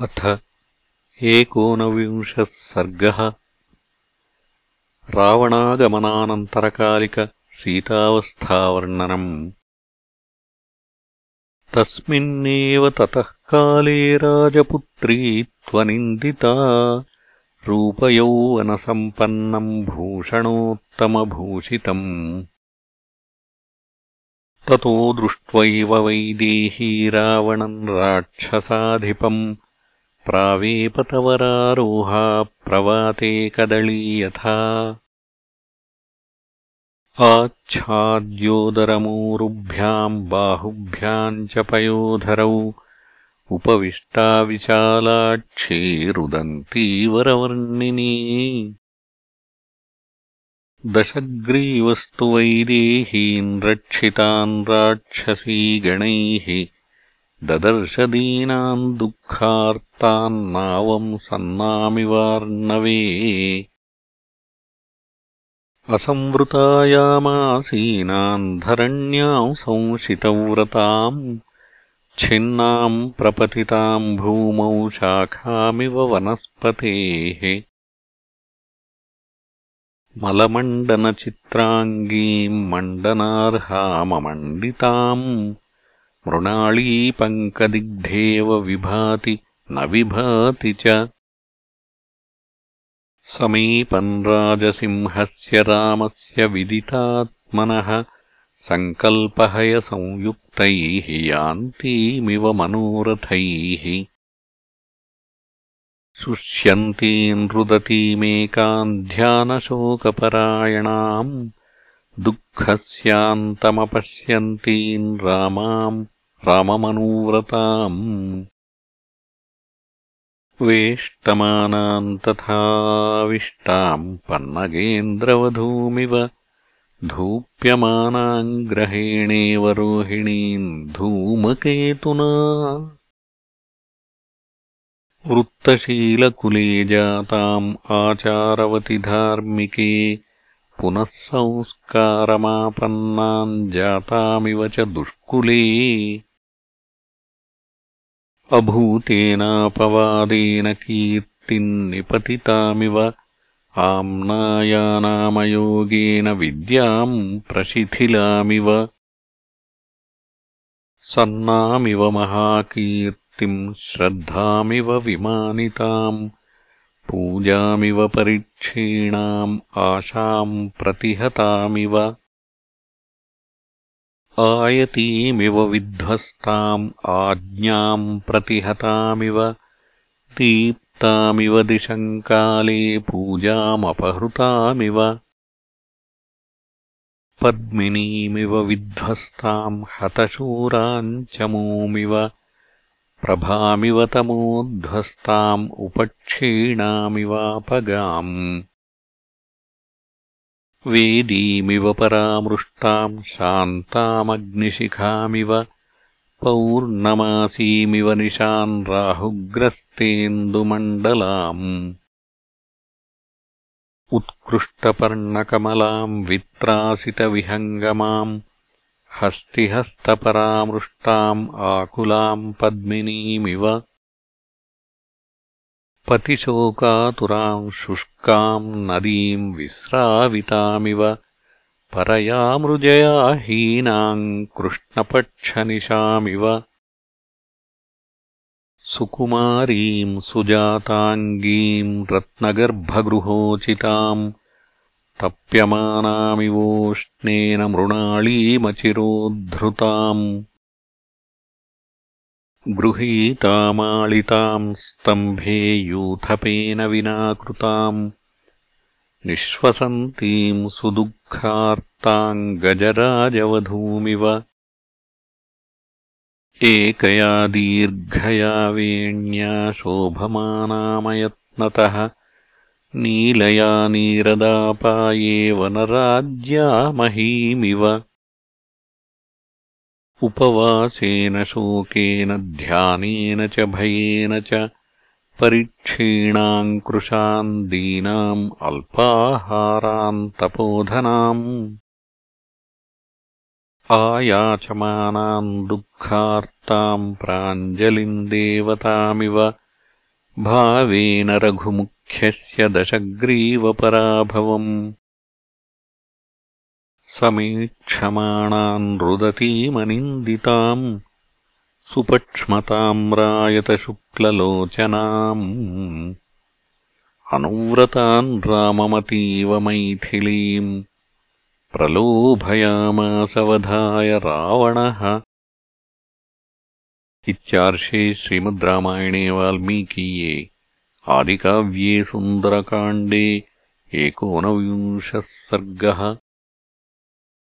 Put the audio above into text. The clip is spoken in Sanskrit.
अथ एकोनविंशः सर्गः। रावणागमनानन्तरकालिकसीतावस्थावर्णनम् तस्मिन्नेव ततः काले राजपुत्री त्वनिन्दिता। रूपयौवनसम्पन्नम् भूषणोत्तमभूषितम्। ततो दृष्ट्वैव वैदेही रावणम् राक्षसाधिपम् प्रावेपतवरारोहा प्रवाते कदलीयथा आच्छाद्योदरमूरुभ्याम् बाहुभ्याम् च पयोधरौ उपविष्टा विशालाक्षी रुदन्ती दशग्रीवस्तु वैदेहीन् रक्षितान् राक्षसीगणैः ददर्शदीनाम् दुःखार्तान्नावम् सन्नामिवार्णवे असंवृतायामासीनाम् धरण्याम् संशितव्रताम् छिन्नाम् प्रपतिताम् भूमौ शाखामिव वनस्पतेः। मलमण्डनचित्राङ्गीम् मण्डनार्हाममण्डिताम् मृणालीपङ्कदिग्धेव विभाति न विभाति च। समीपम् राजसिंहस्य रामस्य विदितात्मनः सङ्कल्पहयसंयुक्तैः यान्तीमिव मनोरथैः। शुष्यन्तीम् रुदतीमेकाम् ध्यानशोकपरायणाम् दुःखस्यान्तमपश्यन्तीम् रामाम् राममनुव्रताम् वेष्टमानाम् तथाविष्टाम् पन्नगेन्द्रवधूमिव धूप्यमानाम् ग्रहेणेव रोहिणीम् धूमकेतुना। वृत्तशीलकुले जाताम् आचारवति धार्मिके पुनः संस्कारमापन्नाम् जातामिव च दुष्कुले अभूतेनापवादेन कीर्तिम् निपतितामिव आम्नायानामयोगेन विद्याम् प्रशिथिलामिव सन्नामिव महाकीर्तिम् श्रद्धामिव विमानिताम् पूजामिव परिक्षीणाम् आशाम् प्रतिहतामिव आयतीमिव विध्वस्ताम् आज्ञाम् प्रतिहतामिव दीप्तामिव दिशम् काले पूजामपहृतामिव। पद्मिनीमिव विध्वस्ताम् हतशूराम् चमूमिव प्रभामिव तमोध्वस्ताम् उपक्षीणामिवापगाम् वेदीमिव परामृष्टाम् शान्तामग्निशिखामिव पौर्णमासीमिव निशान् राहुग्रस्तेन्दुमण्डलाम्। उत्कृष्टपर्णकमलाम् वित्रासितविहङ्गमाम् हस्तिहस्तपरामृष्टाम् आकुलाम् पद्मिनीमिव पतिशोकातुराम् शुष्काम् नदीम् विस्रावितामिव परयामृजया हीनाम् कृष्णपक्षनिशामिव। सुकुमारीम् सुजाताङ्गीम् रत्नगर्भगृहोचिताम् तप्यमानामिवोष्णेन मृणालीमचिरोद्धृताम् गृहीतामालिताम् स्तम्भे यूथपेन विना कृताम् निःश्वसन्तीम् सुदुःखार्ताम् गजराजवधूमिव एकया दीर्घया वेण्या शोभमानामयत्नतः नीलया नीरदापाये वनराज्यामहीमिव उपवासेन शोकेन ध्यानेन च भयेन च परिक्षीणाम् कृशाम् दीनाम् अल्पाहाराम् तपोधनाम्। आयाचमानाम् दुःखार्ताम् प्राञ्जलिम् देवतामिव भावेन रघुमुख्यस्य दशग्रीवपराभवम् समीक्षमाणान् रुदतीमनिन्दिताम् सुपक्ष्मताम् रायतशुक्ललोचनाम् अनुव्रतान् राममतीव मैथिलीम् प्रलोभयामासवधाय रावणः। इत्यार्षे श्रीमद् रामायणे वाल्मीकीये आदिकाव्ये सुन्दरकाण्डे एकोनविंशः सर्गः